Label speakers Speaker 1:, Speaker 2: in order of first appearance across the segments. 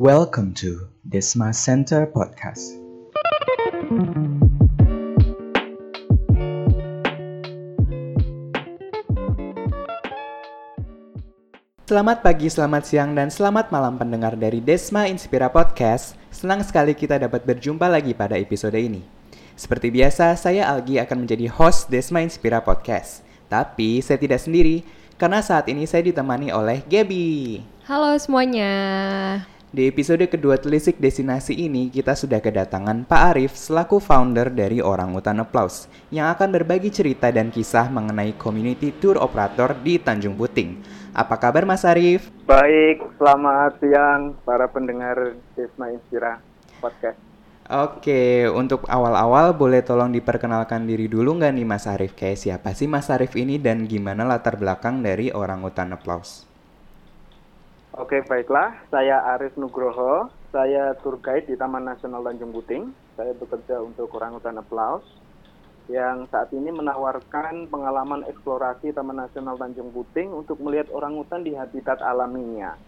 Speaker 1: Welcome to Desma Center Podcast. Selamat pagi, selamat siang, dan selamat malam pendengar dari Desma Inspira Podcast. Senang sekali kita dapat berjumpa lagi pada episode ini. Seperti biasa, saya Algi akan menjadi host Desma Inspira Podcast. Tapi saya tidak sendiri, karena saat ini saya ditemani oleh Gaby.
Speaker 2: Halo semuanya.
Speaker 1: Di episode kedua Telisik Destinasi ini, kita sudah kedatangan Pak Arif selaku founder dari Orang Utan Applause yang akan berbagi cerita dan kisah mengenai community tour operator di Tanjung Puting. Apa kabar Mas Arif?
Speaker 3: Baik, selamat siang para pendengar Desma Inspira Podcast.
Speaker 1: Oke, untuk awal-awal boleh tolong diperkenalkan diri dulu nggak nih Mas Arif? Kayak siapa sih Mas Arif ini dan gimana latar belakang dari Orang Utan Applause?
Speaker 3: Oke, baiklah. Saya Arif Nugroho. Saya tour guide di Taman Nasional Tanjung Puting. Saya bekerja untuk Orangutan Applause yang saat ini menawarkan pengalaman eksplorasi Taman Nasional Tanjung Puting untuk melihat orangutan di habitat alaminya.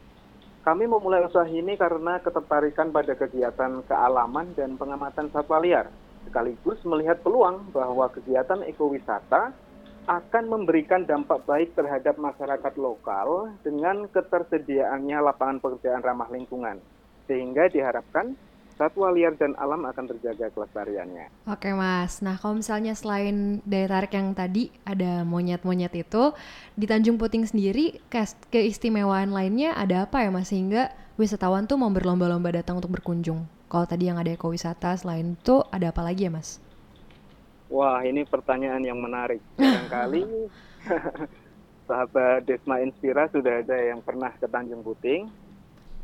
Speaker 3: Kami memulai usaha ini karena ketertarikan pada kegiatan kealaman dan pengamatan satwa liar, sekaligus melihat peluang bahwa kegiatan ekowisata akan memberikan dampak baik terhadap masyarakat lokal dengan ketersediaannya lapangan pekerjaan ramah lingkungan. Sehingga diharapkan satwa liar dan alam akan terjaga kelestariannya.
Speaker 2: Oke mas, nah kalau misalnya selain daya tarik yang tadi ada monyet-monyet itu, di Tanjung Puting sendiri keistimewaan lainnya ada apa ya mas sehingga wisatawan tuh mau berlomba-lomba datang untuk berkunjung? Kalau tadi yang ada ekowisata, selain itu ada apa lagi ya mas?
Speaker 3: Wah, ini pertanyaan yang menarik. Barangkali sahabat Desma Inspira sudah ada yang pernah ke Tanjung Puting.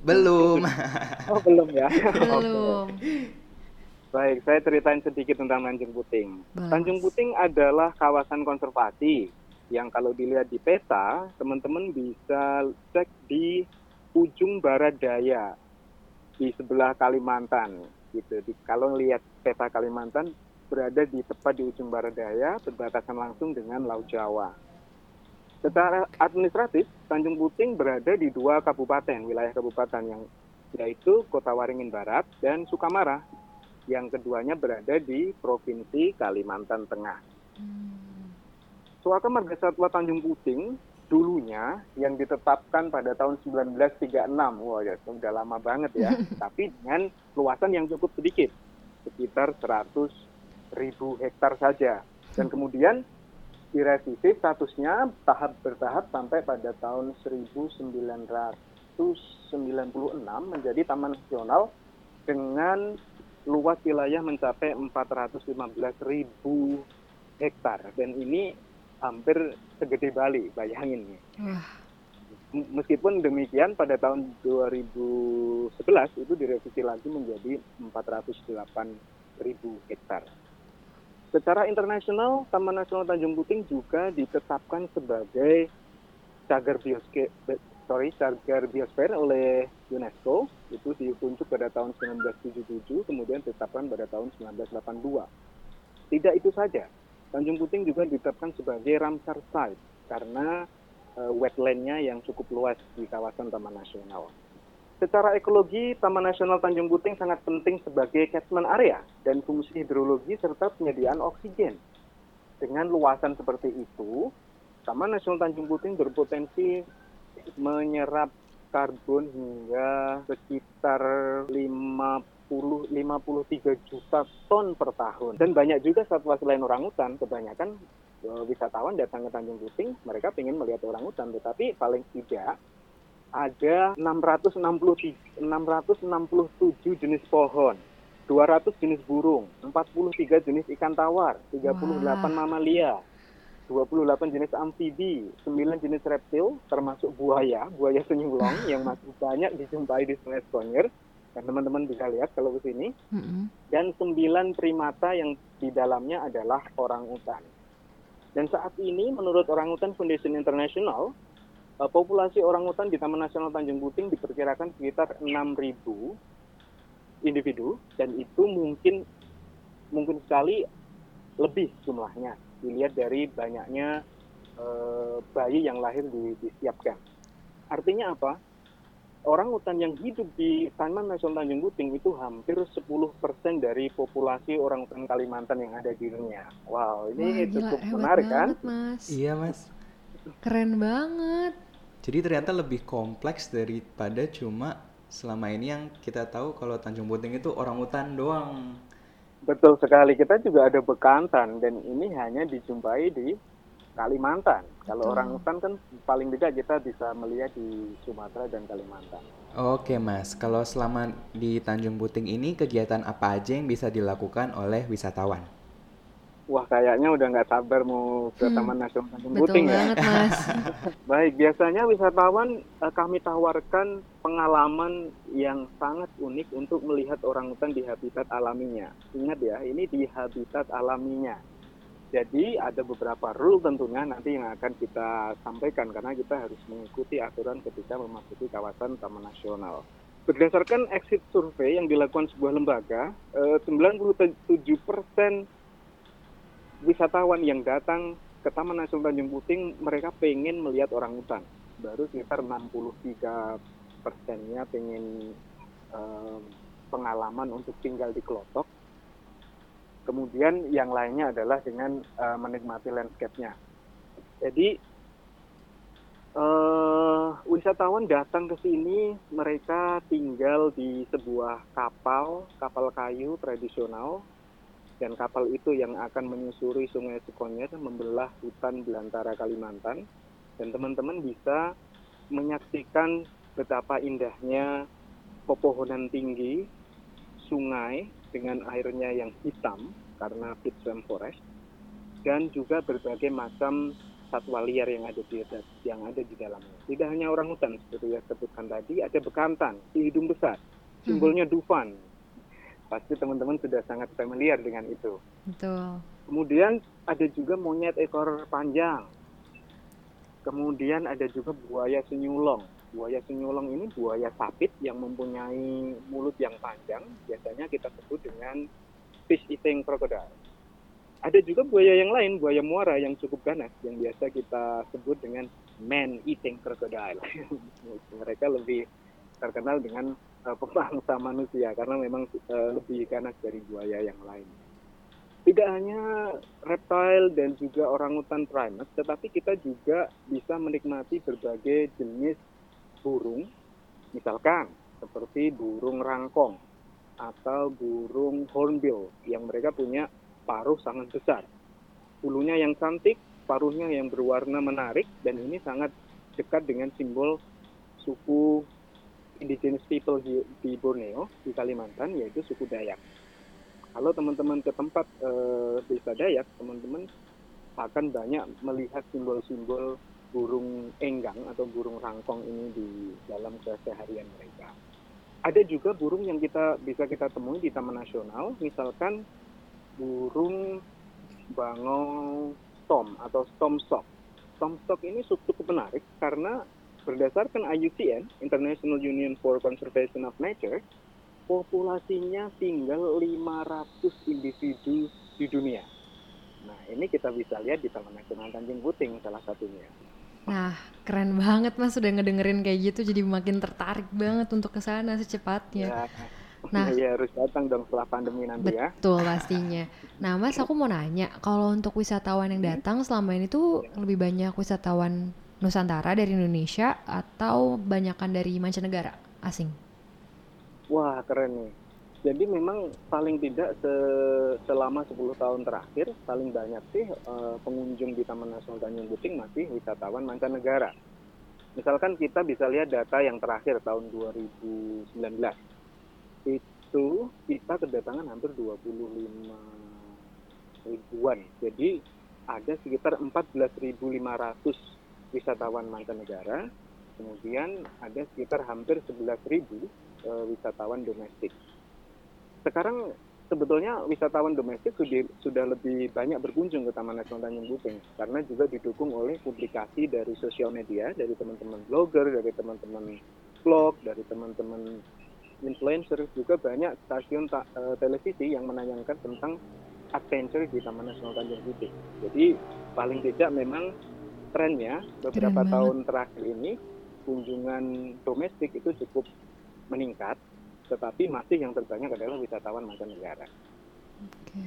Speaker 1: Belum.
Speaker 3: oh, belum ya.
Speaker 2: Belum.
Speaker 3: Baik, saya ceritain sedikit tentang Tanjung Puting.
Speaker 2: Bagus.
Speaker 3: Tanjung Puting adalah kawasan konservasi yang kalau dilihat di peta, teman-teman bisa cek di ujung barat daya di sebelah Kalimantan gitu. Di, kalau lihat peta Kalimantan berada di tepat di ujung barat daya, berbatasan langsung dengan Laut Jawa. Secara administratif, Tanjung Puting berada di dua kabupaten, wilayah kabupaten yang yaitu Kota Waringin Barat dan Sukamara. Yang keduanya berada di Provinsi Kalimantan Tengah. Suaka Marga Satwa Tanjung Puting dulunya yang ditetapkan pada tahun 1936. Wah, ya sudah lama banget ya. Tapi dengan luasan yang cukup sedikit, sekitar 100 ribu hektar saja. Dan kemudian direvisi statusnya tahap bertahap sampai pada tahun 1996 menjadi Taman Nasional dengan luas wilayah mencapai 415 ribu hektar. Dan ini hampir segede Bali, bayangin nih.
Speaker 2: Wah.
Speaker 3: Meskipun demikian pada tahun 2011 itu direvisi lagi menjadi 408 ribu hektar. Secara internasional, Taman Nasional Tanjung Puting juga ditetapkan sebagai cagar biosfer, sorry, cagar biosfer oleh UNESCO. Itu ditunjuk pada tahun 1977, kemudian ditetapkan pada tahun 1982. Tidak itu saja, Tanjung Puting juga ditetapkan sebagai Ramsar Site karena uh, wetlandnya yang cukup luas di kawasan Taman Nasional. Secara ekologi, Taman Nasional Tanjung Puting sangat penting sebagai catchment area dan fungsi hidrologi serta penyediaan oksigen. Dengan luasan seperti itu, Taman Nasional Tanjung Puting berpotensi menyerap karbon hingga sekitar 50 53 juta ton per tahun. Dan banyak juga satwa selain orangutan, kebanyakan eh, wisatawan datang ke Tanjung Puting, mereka ingin melihat orangutan, tetapi paling tidak ada 660, 667 jenis pohon, 200 jenis burung, 43 jenis ikan tawar, 38
Speaker 2: Wah.
Speaker 3: mamalia, 28 jenis amfibi, 9 jenis reptil, termasuk buaya, buaya senyulong yang masih banyak dijumpai di Sungai Skonyr. Dan teman-teman bisa lihat kalau ke sini. Dan 9 primata yang di dalamnya adalah orang utan. Dan saat ini menurut Orangutan Foundation International, eh, populasi orangutan di Taman Nasional Tanjung Puting diperkirakan sekitar 6.000 individu dan itu mungkin mungkin sekali lebih jumlahnya dilihat dari banyaknya eh, bayi yang lahir di, disiapkan. Artinya apa? orang hutan yang hidup di Taman Nasional Tanjung Puting itu hampir 10% dari populasi orang hutan Kalimantan yang ada di dunia. Wow, ini
Speaker 2: Wah,
Speaker 3: cukup
Speaker 2: hebat
Speaker 3: menarik kan?
Speaker 2: banget, Mas.
Speaker 1: Iya mas.
Speaker 2: Keren banget.
Speaker 1: Jadi ternyata lebih kompleks daripada cuma selama ini yang kita tahu kalau Tanjung Puting itu orang hutan doang.
Speaker 3: Betul sekali. Kita juga ada bekantan dan ini hanya dijumpai di Kalimantan. Kalau
Speaker 2: Betul.
Speaker 3: orang hutan kan paling tidak kita bisa melihat di Sumatera dan Kalimantan.
Speaker 1: Oke mas, kalau selama di Tanjung Puting ini kegiatan apa aja yang bisa dilakukan oleh wisatawan?
Speaker 3: Wah, kayaknya udah nggak sabar mau ke
Speaker 2: Hmm,
Speaker 3: Taman Nasional Tanjung Puting ya.
Speaker 2: banget, Mas.
Speaker 3: Baik, biasanya wisatawan eh, kami tawarkan pengalaman yang sangat unik untuk melihat orangutan di habitat alaminya. Ingat ya, ini di habitat alaminya. Jadi ada beberapa rule tentunya nanti yang akan kita sampaikan karena kita harus mengikuti aturan ketika memasuki kawasan Taman Nasional. Berdasarkan exit survey yang dilakukan sebuah lembaga, eh, 97% wisatawan yang datang ke Taman Nasional Tanjung Puting mereka pengen melihat orangutan. Baru sekitar 63 persennya pengen eh, pengalaman untuk tinggal di kelotok. Kemudian yang lainnya adalah dengan eh, menikmati landscape-nya. Jadi eh, wisatawan datang ke sini, mereka tinggal di sebuah kapal, kapal kayu tradisional dan kapal itu yang akan menyusuri Sungai Sukonyer membelah hutan belantara Kalimantan. Dan teman-teman bisa menyaksikan betapa indahnya pepohonan tinggi, sungai dengan airnya yang hitam karena peatland forest dan juga berbagai macam satwa liar yang ada di yang ada di dalamnya. Tidak hanya orang hutan seperti yang sebutkan tadi, ada bekantan, si hidung besar, simbolnya dufan, pasti teman-teman sudah sangat familiar dengan itu.
Speaker 2: Betul.
Speaker 3: Kemudian ada juga monyet ekor panjang. Kemudian ada juga buaya senyulong. Buaya senyulong ini buaya sapit yang mempunyai mulut yang panjang. Biasanya kita sebut dengan fish eating crocodile. Ada juga buaya yang lain, buaya muara yang cukup ganas, yang biasa kita sebut dengan man eating crocodile. Mereka lebih terkenal dengan uh, pemangsa manusia karena memang uh, lebih ganas dari buaya yang lain. Tidak hanya reptile dan juga orangutan primates, tetapi kita juga bisa menikmati berbagai jenis burung, misalkan seperti burung rangkong atau burung hornbill yang mereka punya paruh sangat besar. Bulunya yang cantik, paruhnya yang berwarna menarik, dan ini sangat dekat dengan simbol suku indigenous people di, di Borneo, di Kalimantan, yaitu suku Dayak. Kalau teman-teman ke tempat e, desa Dayak, teman-teman akan banyak melihat simbol-simbol burung enggang atau burung rangkong ini di dalam keseharian mereka. Ada juga burung yang kita bisa kita temui di Taman Nasional, misalkan burung bangau tom atau tomsok. Tomsok ini cukup menarik karena berdasarkan IUCN (International Union for Conservation of Nature), populasinya tinggal 500 individu di dunia. Nah, ini kita bisa lihat di Taman Nasional Tanjung Puting salah satunya.
Speaker 2: Nah, keren banget Mas udah ngedengerin kayak gitu jadi makin tertarik banget untuk ke sana secepatnya.
Speaker 3: Ya,
Speaker 2: Nah.
Speaker 3: ya harus datang dong setelah pandemi nanti ya.
Speaker 2: Betul pastinya. Nah, Mas aku mau nanya, kalau untuk wisatawan yang datang selama ini tuh lebih banyak wisatawan Nusantara dari Indonesia atau banyakan dari mancanegara asing?
Speaker 3: Wah, keren nih. Jadi memang paling tidak se- selama 10 tahun terakhir paling banyak sih eh, pengunjung di Taman Nasional Tanjung Puting masih wisatawan mancanegara. Misalkan kita bisa lihat data yang terakhir tahun 2019. Itu kita kedatangan hampir 25 ribuan. Jadi ada sekitar 14.500 wisatawan mancanegara. Kemudian ada sekitar hampir 11.000 eh, wisatawan domestik sekarang sebetulnya wisatawan domestik sudah, sudah lebih banyak berkunjung ke Taman Nasional Tanjung Puting karena juga didukung oleh publikasi dari sosial media, dari teman-teman blogger, dari teman-teman vlog, dari teman-teman influencer, juga banyak stasiun ta- eh, televisi yang menayangkan tentang adventure di Taman Nasional Tanjung Puting. Jadi paling tidak memang trennya beberapa
Speaker 2: banget.
Speaker 3: tahun terakhir ini kunjungan domestik itu cukup meningkat, tetapi masih yang terbanyak adalah wisatawan mancanegara.
Speaker 2: Oke.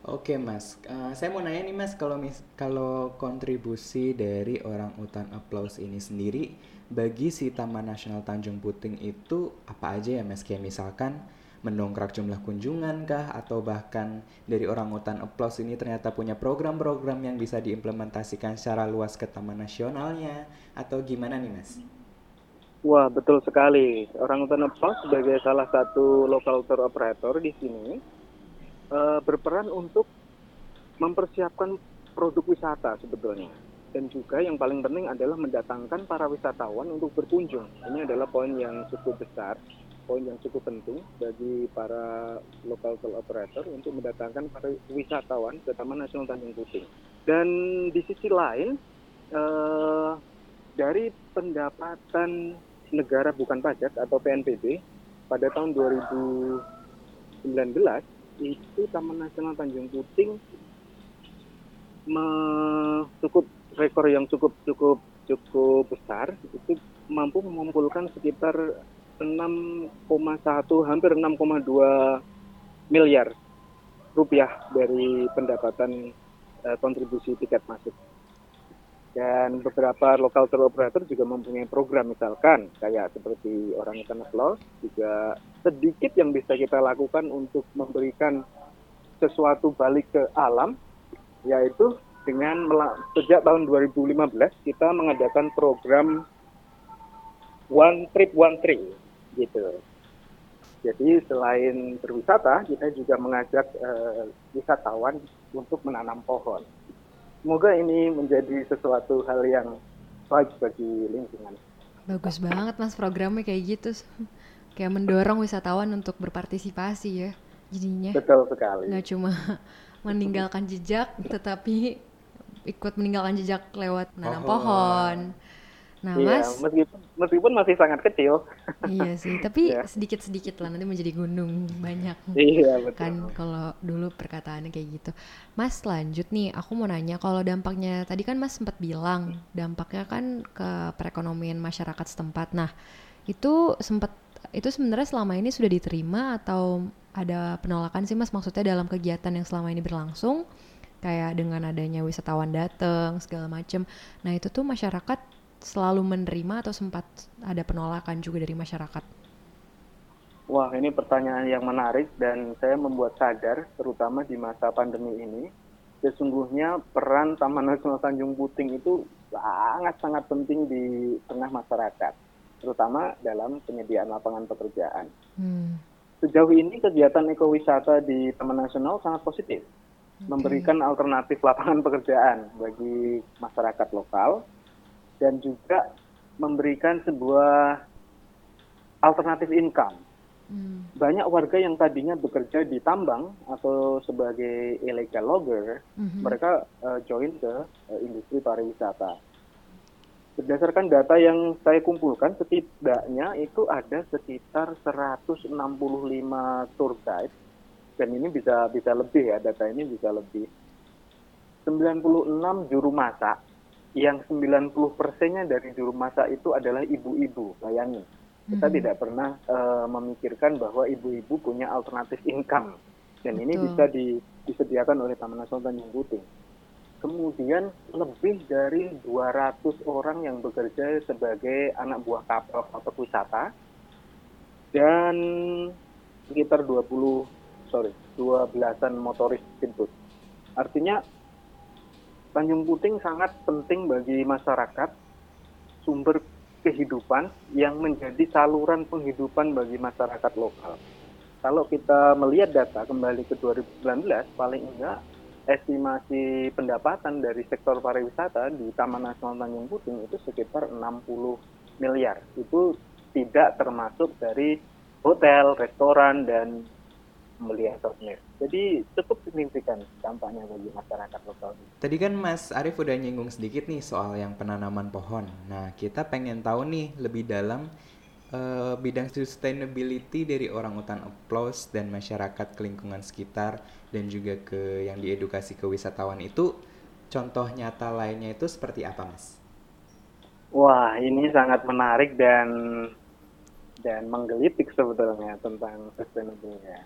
Speaker 1: Oke mas, Eh, saya mau nanya nih mas, kalau mis kalau kontribusi dari orang utan applause ini sendiri bagi si Taman Nasional Tanjung Puting itu apa aja ya mas? Kayak misalkan mendongkrak jumlah kunjungan kah, atau bahkan dari orang utan applause ini ternyata punya program-program yang bisa diimplementasikan secara luas ke Taman Nasionalnya, atau gimana nih mas?
Speaker 3: Wah, betul sekali. Orang Utan Applause sebagai salah satu local tour operator di sini eh, berperan untuk mempersiapkan produk wisata sebetulnya. Dan juga yang paling penting adalah mendatangkan para wisatawan untuk berkunjung. Ini adalah poin yang cukup besar, poin yang cukup penting bagi para local tour operator untuk mendatangkan para wisatawan ke Taman Nasional Tanjung Puting. Dan di sisi lain, eh, dari pendapatan negara bukan pajak atau PNBP pada tahun 2019 itu Taman Nasional Tanjung Puting cukup rekor yang cukup cukup cukup besar itu mampu mengumpulkan sekitar 6,1 hampir 6,2 miliar rupiah dari pendapatan eh, kontribusi tiket masuk. Dan beberapa lokal tour operator juga mempunyai program misalkan kayak seperti orang Ikan Applause juga sedikit yang bisa kita lakukan untuk memberikan sesuatu balik ke alam yaitu dengan sejak tahun 2015 kita mengadakan program one trip one tree gitu. Jadi selain berwisata kita juga mengajak eh, wisatawan untuk menanam pohon. Semoga ini menjadi sesuatu hal yang baik bagi lingkungan.
Speaker 2: Bagus banget mas programnya kayak gitu. Kayak mendorong wisatawan untuk berpartisipasi ya. Jadinya
Speaker 3: Betul sekali.
Speaker 2: nggak cuma meninggalkan jejak, tetapi ikut meninggalkan jejak lewat menanam
Speaker 1: Pohon.
Speaker 2: pohon. Nah
Speaker 3: Iya,
Speaker 2: mas,
Speaker 3: meskipun meskipun masih sangat kecil.
Speaker 2: iya sih. Tapi
Speaker 3: Iya.
Speaker 2: sedikit-sedikit lah nanti menjadi gunung banyak.
Speaker 3: Iya, betul.
Speaker 2: kan kalau dulu perkataannya kayak gitu. Mas lanjut nih, aku mau nanya kalau dampaknya tadi kan Mas sempat bilang dampaknya kan ke perekonomian masyarakat setempat. Nah, itu sempat itu sebenarnya selama ini sudah diterima atau ada penolakan sih Mas maksudnya dalam kegiatan yang selama ini berlangsung kayak dengan adanya wisatawan datang segala macem. Nah, itu tuh masyarakat selalu menerima atau sempat ada penolakan juga dari masyarakat?
Speaker 3: Wah, ini pertanyaan yang menarik dan saya membuat sadar, terutama di masa pandemi ini, sesungguhnya peran Taman Nasional Tanjung Puting itu sangat-sangat penting di tengah masyarakat, terutama dalam penyediaan lapangan pekerjaan.
Speaker 2: Hmm.
Speaker 3: Sejauh ini kegiatan ekowisata di Taman Nasional sangat positif, memberikan alternatif lapangan pekerjaan bagi masyarakat lokal dan juga memberikan sebuah alternatif income
Speaker 2: Hmm.
Speaker 3: banyak warga yang tadinya bekerja di tambang atau sebagai illegal logger,
Speaker 2: Mhm.
Speaker 3: mereka eh, join ke eh, industri pariwisata. Berdasarkan data yang saya kumpulkan, setidaknya itu ada sekitar 165 tour guide, dan ini bisa bisa lebih ya, data ini bisa lebih. 96 juru masak, yang 90 persennya dari juru masak itu adalah ibu-ibu, bayangin kita
Speaker 2: Mhm.
Speaker 3: tidak pernah eh, memikirkan bahwa ibu-ibu punya alternatif income dan ini
Speaker 2: Betul.
Speaker 3: bisa di- disediakan oleh Taman Nasional Tanjung Puting. Kemudian lebih dari 200 orang yang bekerja sebagai anak buah kapal kapal wisata dan sekitar 20 sorry 12-an motoris speedboat. Artinya Tanjung Puting sangat penting bagi masyarakat sumber kehidupan yang menjadi saluran penghidupan bagi masyarakat lokal. Kalau kita melihat data kembali ke 2019, paling enggak estimasi pendapatan dari sektor pariwisata di Taman Nasional Tanjung Puting itu sekitar 60 miliar. Itu tidak termasuk dari hotel, restoran, dan melihat souvenir. Jadi cukup signifikan dampaknya bagi masyarakat lokal.
Speaker 1: Tadi kan Mas Arief udah nyinggung sedikit nih soal yang penanaman pohon. Nah, kita pengen tahu nih lebih dalam eh, bidang sustainability dari orang utan applause dan masyarakat ke lingkungan sekitar dan juga ke yang diedukasi ke wisatawan itu contoh nyata lainnya itu seperti apa, Mas?
Speaker 3: Wah, ini sangat menarik dan dan menggelitik sebetulnya tentang sustainable ya.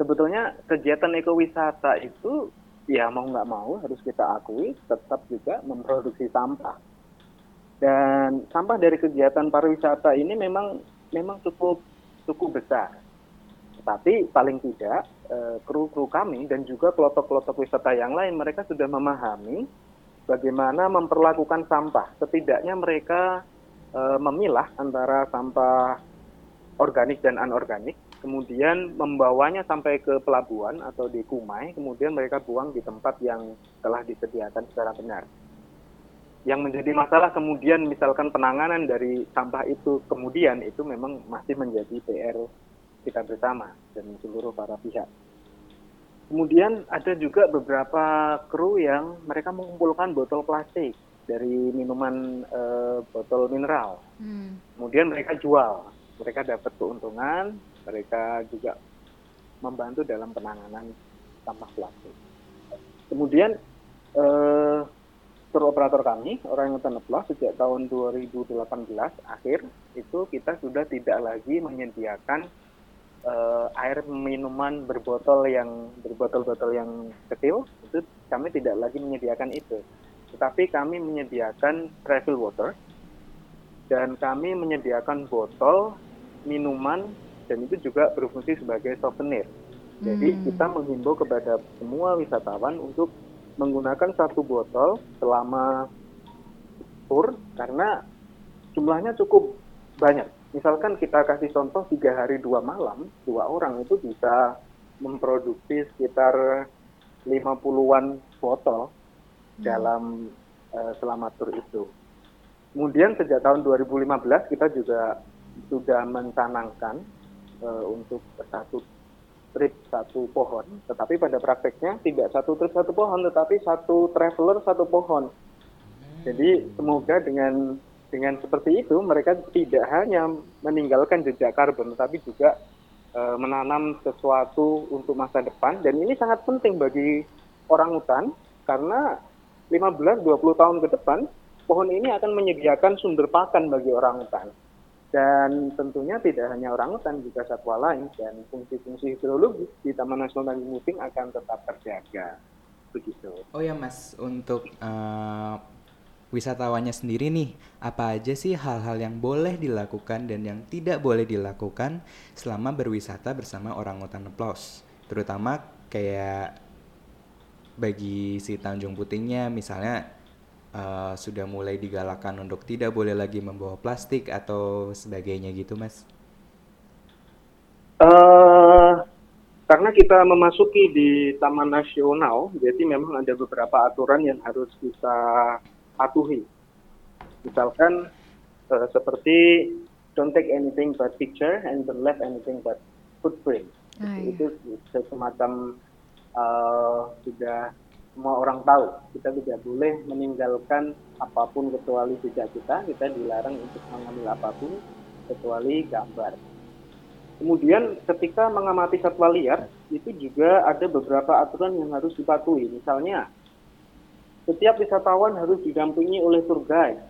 Speaker 3: Sebetulnya kegiatan ekowisata itu ya mau nggak mau harus kita akui tetap juga memproduksi sampah. Dan sampah dari kegiatan pariwisata ini memang memang cukup cukup besar. Tetapi paling tidak eh, kru-kru kami dan juga kelompok-kelompok wisata yang lain mereka sudah memahami bagaimana memperlakukan sampah. Setidaknya mereka e, memilah antara sampah organik dan anorganik, kemudian membawanya sampai ke pelabuhan atau di kumai, kemudian mereka buang di tempat yang telah disediakan secara benar. Yang menjadi masalah kemudian misalkan penanganan dari sampah itu kemudian itu memang masih menjadi PR kita bersama dan seluruh para pihak. Kemudian ada juga beberapa kru yang mereka mengumpulkan botol plastik dari minuman e, botol mineral. Hmm. Kemudian mereka jual, mereka dapat keuntungan, mereka juga membantu dalam penanganan sampah plastik. Kemudian e, tour operator kami, orang yang Plus sejak tahun 2018 akhir itu kita sudah tidak lagi menyediakan uh, air minuman berbotol yang berbotol-botol yang kecil itu kami tidak lagi menyediakan itu tetapi kami menyediakan travel water dan kami menyediakan botol minuman dan itu juga berfungsi sebagai souvenir jadi hmm. kita menghimbau kepada semua wisatawan untuk menggunakan satu botol selama tour karena jumlahnya cukup banyak misalkan kita kasih contoh tiga hari dua malam, dua orang itu bisa memproduksi sekitar 50-an botol hmm. dalam uh, selama tur itu. Kemudian sejak tahun 2015 kita juga sudah mencanangkan uh, untuk satu trip satu pohon, tetapi pada prakteknya tidak satu trip satu pohon, tetapi satu traveler satu pohon. Jadi semoga dengan dengan seperti itu mereka tidak hanya meninggalkan jejak karbon tapi juga e, menanam sesuatu untuk masa depan. Dan ini sangat penting bagi orang hutan karena 15-20 tahun ke depan pohon ini akan menyediakan sumber pakan bagi orang hutan dan tentunya tidak hanya orang hutan juga satwa lain dan fungsi-fungsi hidrologis di Taman Nasional Tanjung Muting akan tetap terjaga begitu.
Speaker 1: Oh ya Mas untuk uh, wisatawannya sendiri nih, apa aja sih hal-hal yang boleh dilakukan dan yang tidak boleh dilakukan selama berwisata bersama orang hutan Plus? Terutama kayak bagi si Tanjung Putingnya misalnya uh, sudah mulai digalakan untuk tidak boleh lagi membawa plastik atau sebagainya gitu, Mas?
Speaker 3: Uh, karena kita memasuki di Taman Nasional, jadi memang ada beberapa aturan yang harus kita patuhi. Misalkan uh, seperti don't take anything but picture and don't left anything but footprint. Ah, iya. Itu semacam uh, sudah semua orang tahu kita tidak boleh meninggalkan apa pun kecuali jejak kita. Kita dilarang untuk mengambil apa pun kecuali gambar. Kemudian ketika mengamati satwa liar itu juga ada beberapa aturan yang harus dipatuhi. Misalnya setiap wisatawan harus didampingi oleh tour guide.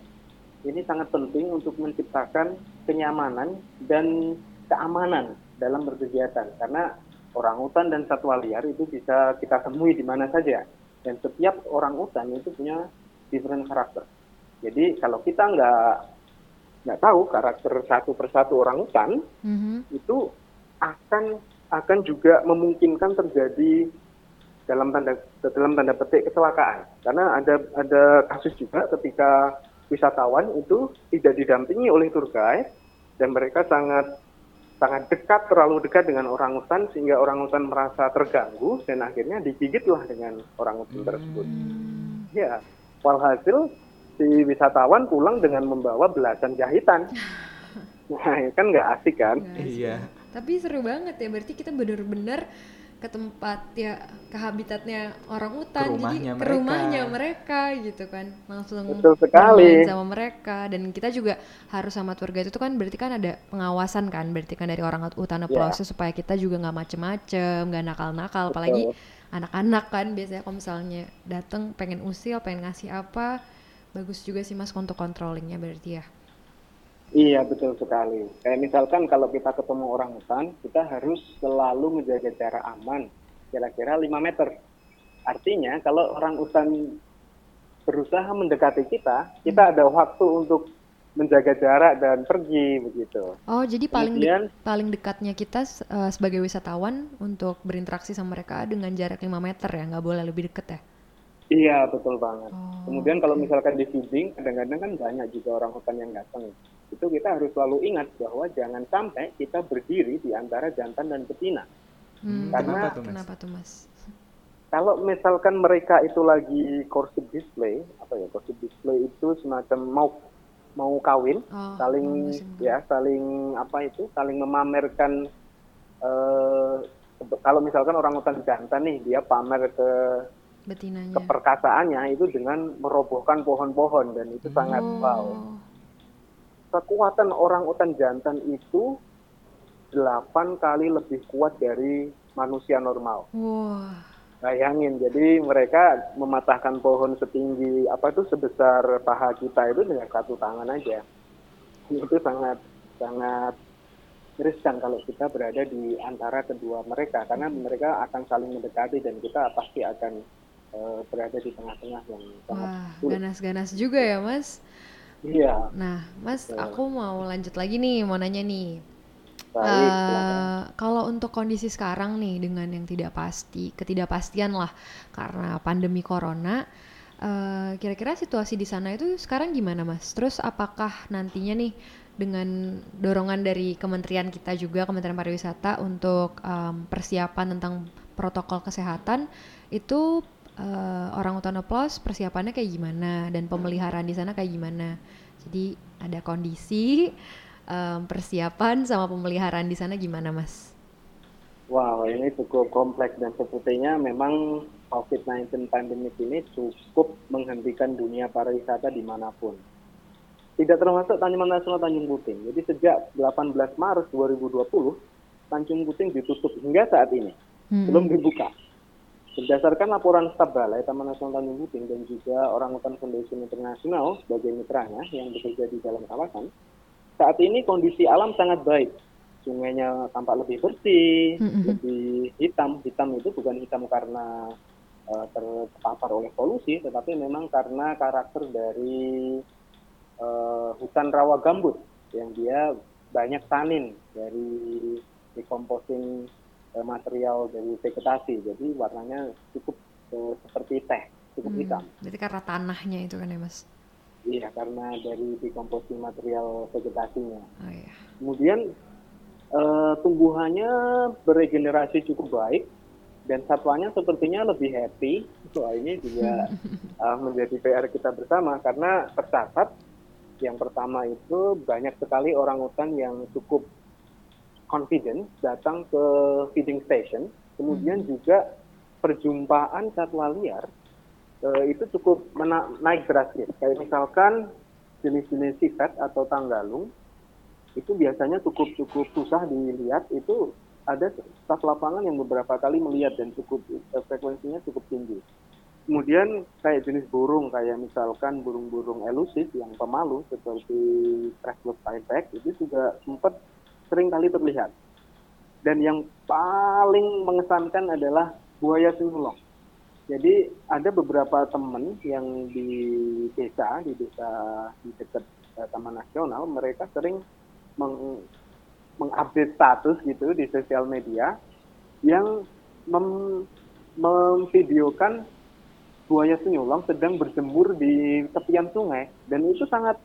Speaker 3: Ini sangat penting untuk menciptakan kenyamanan dan keamanan dalam berkegiatan karena orang hutan dan satwa liar itu bisa kita temui di mana saja dan setiap orang hutan itu punya different karakter. Jadi kalau kita nggak nggak tahu karakter satu persatu orang hutan mm-hmm. itu akan akan juga memungkinkan terjadi dalam tanda dalam tanda petik kecelakaan karena ada ada kasus juga ketika wisatawan itu tidak didampingi oleh tour guide dan mereka sangat sangat dekat terlalu dekat dengan orang hutan sehingga orang hutan merasa terganggu dan akhirnya digigitlah dengan orang hutan tersebut. Hmm. Ya, walhasil si wisatawan pulang dengan membawa belasan jahitan. Nah, kan nggak asik kan?
Speaker 2: Iya. Tapi seru banget ya, berarti kita benar-benar ke tempat ya ke habitatnya orang hutan
Speaker 1: ke
Speaker 2: jadi
Speaker 1: mereka.
Speaker 2: ke rumahnya mereka gitu kan langsung
Speaker 3: Betul sekali.
Speaker 2: sama mereka dan kita juga harus sama tour guide itu kan berarti kan ada pengawasan kan berarti kan dari orang hutan yeah. proses supaya kita juga nggak macem-macem nggak nakal-nakal apalagi anak-anak kan biasanya kalau misalnya dateng pengen usil pengen ngasih apa bagus juga sih mas untuk controllingnya berarti ya.
Speaker 3: Iya betul sekali. Kayak misalkan kalau kita ketemu orang hutan, kita harus selalu menjaga jarak aman, kira-kira 5 meter. Artinya kalau orang hutan berusaha mendekati kita, kita
Speaker 2: Hmm.
Speaker 3: ada waktu untuk menjaga jarak dan pergi begitu.
Speaker 2: Oh jadi paling de-
Speaker 3: Kemudian
Speaker 2: paling dekatnya kita eh, sebagai wisatawan untuk berinteraksi sama mereka dengan jarak 5 meter ya, nggak boleh lebih deket ya.
Speaker 3: iya betul banget.
Speaker 2: Oh,
Speaker 3: Kemudian kalau misalkan di feeding, kadang-kadang kan banyak juga orang hutan yang datang. Itu kita harus selalu ingat bahwa jangan sampai kita berdiri di antara jantan dan betina.
Speaker 2: Hmm,
Speaker 3: Karena-
Speaker 1: Kenapa tuh, Mas?
Speaker 2: kenapa tuh mas?
Speaker 3: Kalau misalkan mereka itu lagi courtship display, apa ya courtship display itu semacam mau mau kawin,
Speaker 2: Oh,
Speaker 3: saling
Speaker 2: musim
Speaker 3: ya saling apa itu saling memamerkan eh kalau misalkan orang hutan jantan nih dia pamer ke
Speaker 2: betinanya.
Speaker 3: keperkasaannya itu dengan merobohkan pohon-pohon dan itu sangat wow. Kekuatan orang hutan jantan itu delapan kali lebih kuat dari manusia normal.
Speaker 2: wah,
Speaker 3: Bayangin, jadi mereka mematahkan pohon setinggi apa itu sebesar paha kita itu dengan satu tangan aja. Itu sangat sangat riskan kalau kita berada di antara kedua mereka karena mereka akan saling mendekati dan kita pasti akan eh, berada di tengah-tengah yang sangat
Speaker 2: wah,
Speaker 3: sulit.
Speaker 2: ganas-ganas juga ya mas.
Speaker 3: Iya,
Speaker 2: Nah, mas,
Speaker 3: Betul.
Speaker 2: aku mau lanjut lagi nih, mau nanya nih.
Speaker 3: baik.
Speaker 2: Eh, kalau untuk kondisi sekarang nih dengan yang tidak pasti, ketidakpastian lah karena pandemi corona, eh, kira-kira situasi di sana itu sekarang gimana mas? Terus apakah nantinya nih dengan dorongan dari kementerian kita juga, Kementerian Pariwisata untuk em, persiapan tentang protokol kesehatan itu eh, orang hutan oplos persiapannya kayak gimana dan pemeliharaan di sana kayak gimana? Jadi ada kondisi em, persiapan sama pemeliharaan di sana gimana, Mas?
Speaker 3: Wow, ini cukup kompleks dan sepertinya memang COVID-19 pandemik ini cukup menghentikan dunia pariwisata di mana pun. Tidak termasuk Taman Nasional Tanjung Puting. Jadi sejak 18 Maret 2020, Tanjung Puting ditutup hingga saat ini,
Speaker 2: Hmm.
Speaker 3: belum dibuka. Berdasarkan laporan staf Balai Taman Nasional Tanjung Puting dan juga Orangutan Foundation Internasional sebagai mitranya yang bekerja di dalam kawasan, saat ini kondisi alam sangat baik. Sungainya tampak lebih bersih,
Speaker 2: Mm-mm.
Speaker 3: lebih hitam. Hitam itu bukan hitam karena eh, terpapar oleh polusi, tetapi memang karena karakter dari eh, hutan rawa gambut yang dia banyak tanin dari decomposing eh, material dari vegetasi. Jadi warnanya cukup eh, seperti teh, cukup
Speaker 2: Hmm,
Speaker 3: hitam.
Speaker 2: Berarti karena tanahnya itu kan ya, Mas?
Speaker 3: Iya, karena dari decomposing material vegetasinya.
Speaker 2: Oh iya.
Speaker 3: Kemudian eh, tumbuhannya beregenerasi cukup baik dan satwanya sepertinya lebih happy. Wah ini juga eh, menjadi PR kita bersama karena tercatat yang pertama itu banyak sekali orang hutan yang cukup confident datang ke feeding station. Kemudian juga perjumpaan satwa liar eh, itu cukup mena- naik drastis. Kayak misalkan jenis-jenis sifat atau tanggalung itu biasanya cukup cukup susah dilihat itu ada staf lapangan yang beberapa kali melihat dan cukup eh, frekuensinya cukup tinggi. Kemudian kayak jenis burung kayak misalkan burung-burung elusif yang pemalu seperti Crestless pileback itu juga sempat sering kali terlihat. Dan yang paling mengesankan adalah buaya sinulong. Jadi ada beberapa teman yang di desa, di desa di dekat eh, Taman Nasional, mereka sering meng- mengupdate status gitu di sosial media yang mem- memvideokan buaya senyulong sedang berjemur di tepian sungai dan itu sangat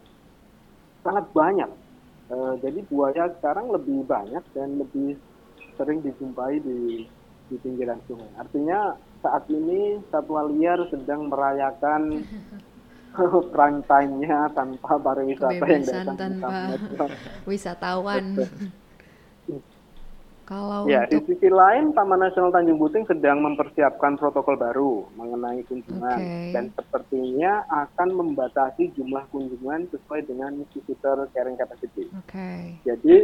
Speaker 3: sangat banyak. Eh, jadi buaya sekarang lebih banyak dan lebih sering dijumpai di di pinggiran sungai. Artinya saat ini satwa liar sedang merayakan prime time-nya tanpa pariwisata yang datang
Speaker 2: tanpa wisatawan. Kalau
Speaker 3: Ya, di
Speaker 2: untuk
Speaker 3: sisi lain Taman Nasional Tanjung Puting sedang mempersiapkan protokol baru mengenai kunjungan
Speaker 2: Oke.
Speaker 3: dan sepertinya akan membatasi jumlah kunjungan sesuai dengan visitor carrying capacity.
Speaker 2: Oke.
Speaker 3: Jadi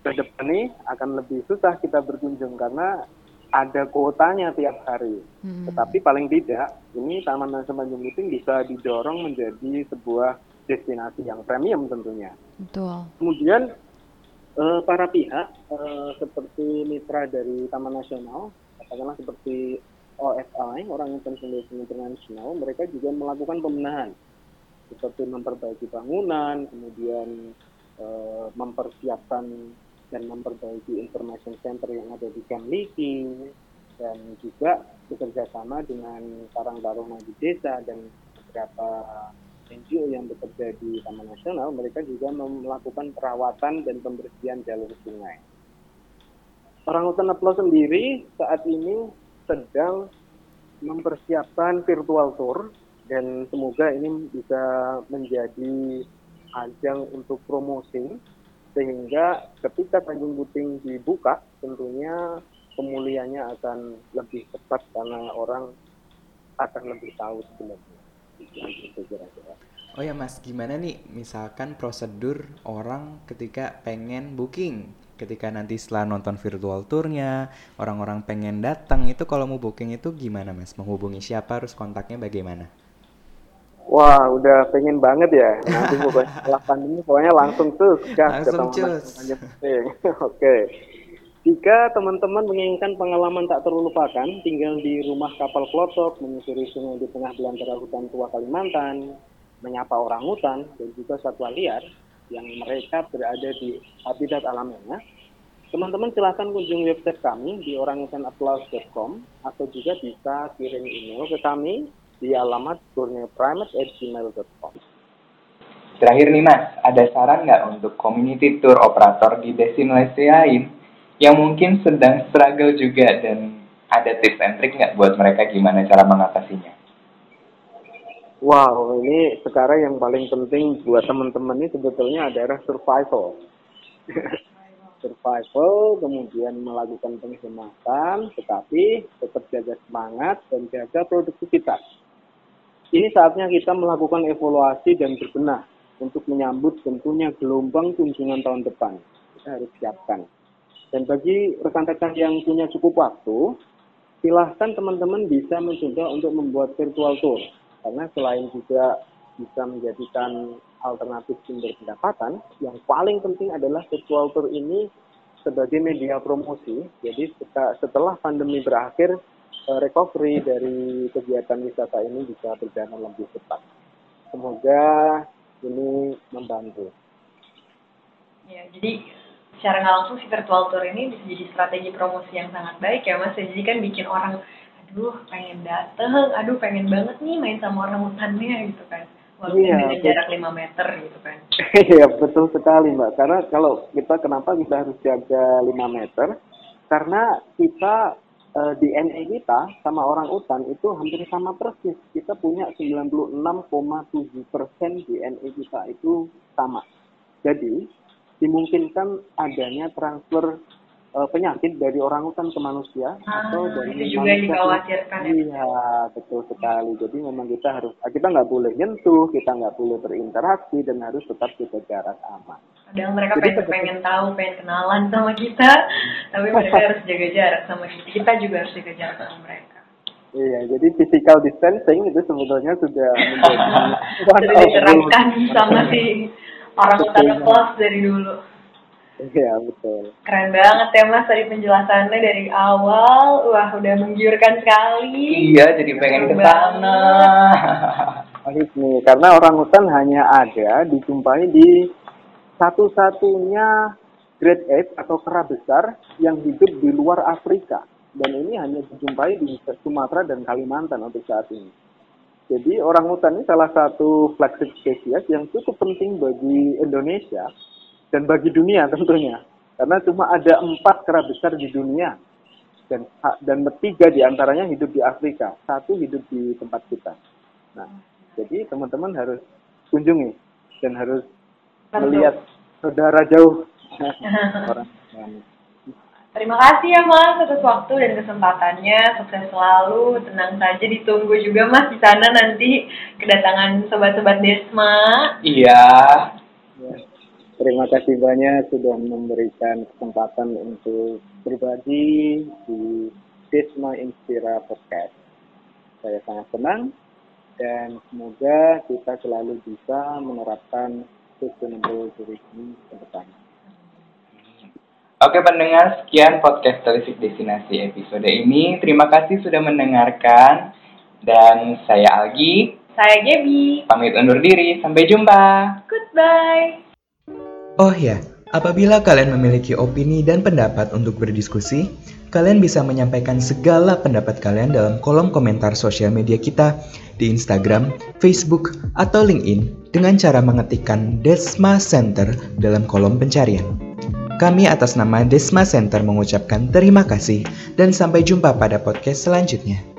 Speaker 3: ke depan nih akan lebih susah kita berkunjung karena ada kuotanya tiap hari.
Speaker 2: Hmm.
Speaker 3: Tetapi paling tidak ini Taman Nasional Tanjung Puting bisa didorong menjadi sebuah destinasi yang premium tentunya.
Speaker 2: Betul.
Speaker 3: Kemudian eh, para pihak eh, seperti mitra dari Taman Nasional, katakanlah seperti OSI, Orang Conservation International, mereka juga melakukan pembenahan. Seperti memperbaiki bangunan, kemudian eh, mempersiapkan dan memperbaiki information center yang ada di Camp Liki dan juga bekerja sama dengan Karang Taruna di desa dan beberapa NGO yang bekerja di Taman Nasional, mereka juga melakukan perawatan dan pembersihan jalur sungai. Orang hutan Aplo sendiri saat ini sedang mempersiapkan virtual tour dan semoga ini bisa menjadi ajang untuk promosi sehingga ketika Tanjung Puting dibuka tentunya pemulihannya akan lebih cepat karena orang akan lebih tahu sebenarnya.
Speaker 1: Oh ya mas, gimana nih misalkan prosedur orang ketika pengen booking ketika nanti setelah nonton virtual tournya orang-orang pengen datang itu kalau mau booking itu gimana mas menghubungi siapa harus kontaknya bagaimana
Speaker 3: Wah, udah pengen banget ya. Nanti pokoknya setelah pandemi pokoknya langsung tuh gas
Speaker 1: Langsung cus.
Speaker 3: Nasional Puting. Jika teman-teman menginginkan pengalaman tak terlupakan, tinggal di rumah kapal klotok, menyusuri sungai di tengah belantara hutan tua Kalimantan, menyapa orang hutan dan juga satwa liar yang mereka berada di habitat alaminya, teman-teman silahkan kunjungi website kami di orangutanapplaus.com atau juga bisa kirim email ke kami di alamat borneoprimate@gmail.com.
Speaker 1: Terakhir nih mas, ada saran nggak untuk community tour operator di destinasi lain yang mungkin sedang struggle juga dan ada tips and trick nggak buat mereka gimana cara mengatasinya?
Speaker 3: Wow, ini sekarang yang paling penting buat teman-teman ini sebetulnya adalah survival. survival, kemudian melakukan penghematan, tetapi tetap jaga semangat dan jaga produktivitas. Ini saatnya kita melakukan evaluasi dan berbenah untuk menyambut tentunya gelombang kunjungan tahun depan. Kita harus siapkan. Dan bagi rekan-rekan yang punya cukup waktu, silahkan teman-teman bisa mencoba untuk membuat virtual tour. Karena selain juga bisa menjadikan alternatif sumber pendapatan, yang paling penting adalah virtual tour ini sebagai media promosi. Jadi setelah pandemi berakhir, eh, recovery dari kegiatan wisata ini bisa berjalan lebih cepat. Semoga ini membantu.
Speaker 4: Ya, jadi secara nggak langsung si virtual tour ini bisa jadi strategi promosi yang sangat baik ya mas. Jadi kan bikin orang, aduh pengen dateng, aduh pengen banget nih main sama orang hutannya gitu kan. Walaupun
Speaker 3: Iya,
Speaker 4: dengan jarak 5 meter gitu kan.
Speaker 3: Iya betul sekali mbak. Karena kalau kita kenapa kita harus jaga 5 meter? Karena kita eh, DNA kita sama orang utan itu hampir sama persis. Kita punya 96,7 persen DNA kita itu sama. Jadi dimungkinkan adanya transfer eh, penyakit dari orang utan ke manusia
Speaker 4: Ah,
Speaker 3: atau dari
Speaker 4: itu juga yang
Speaker 3: manusia ke-
Speaker 4: dikhawatirkan ya.
Speaker 3: Iya, betul sekali. Jadi memang kita harus kita nggak boleh nyentuh, kita nggak boleh berinteraksi dan harus tetap jaga jarak aman.
Speaker 4: Kadang mereka
Speaker 3: Jadi
Speaker 4: pengen, pengen tahu, pengen kenalan sama kita, tapi mereka harus jaga jarak sama kita. Kita juga harus jaga jarak sama mereka.
Speaker 3: Iya, jadi physical distancing itu sebetulnya sudah menjadi
Speaker 4: Sudah diterapkan sama si orang utara plus dari dulu.
Speaker 3: Iya, betul.
Speaker 4: Keren banget ya mas tadi penjelasannya dari awal, wah udah menggiurkan sekali.
Speaker 1: Iya, jadi pengen ke sana.
Speaker 3: Nih, karena orang hutan hanya ada dijumpai di satu-satunya Great Ape atau kera besar yang hidup di luar Afrika. Dan ini hanya dijumpai di Sumatera dan Kalimantan untuk saat ini. Jadi orang hutan ini salah satu flagship spesies yang cukup penting bagi Indonesia dan bagi dunia tentunya. Karena cuma ada empat kera besar di dunia dan dan tiga di antaranya hidup di Afrika, satu hidup di tempat kita. Nah, jadi teman-teman harus kunjungi dan harus melihat saudara jauh orang.
Speaker 4: Terima kasih ya mas atas waktu dan kesempatannya. Sukses selalu, tenang saja ditunggu juga mas di sana nanti kedatangan sobat-sobat Desma.
Speaker 1: Iya.
Speaker 3: Ya. Terima kasih banyak sudah memberikan kesempatan untuk berbagi di Desma Inspira Podcast. Saya sangat senang dan semoga kita selalu bisa menerapkan sustainable tourism ke depan.
Speaker 1: Oke pendengar, sekian podcast Telisik Destinasi episode ini. Terima kasih sudah mendengarkan. Dan saya Algi.
Speaker 4: Saya Gaby.
Speaker 1: Pamit undur diri. Sampai jumpa.
Speaker 4: Goodbye.
Speaker 1: Oh ya, apabila kalian memiliki opini dan pendapat untuk berdiskusi, kalian bisa menyampaikan segala pendapat kalian dalam kolom komentar sosial media kita di Instagram, Facebook, atau LinkedIn dengan cara mengetikkan Desma Center dalam kolom pencarian. Kami atas nama Desma Center mengucapkan terima kasih dan sampai jumpa pada podcast selanjutnya.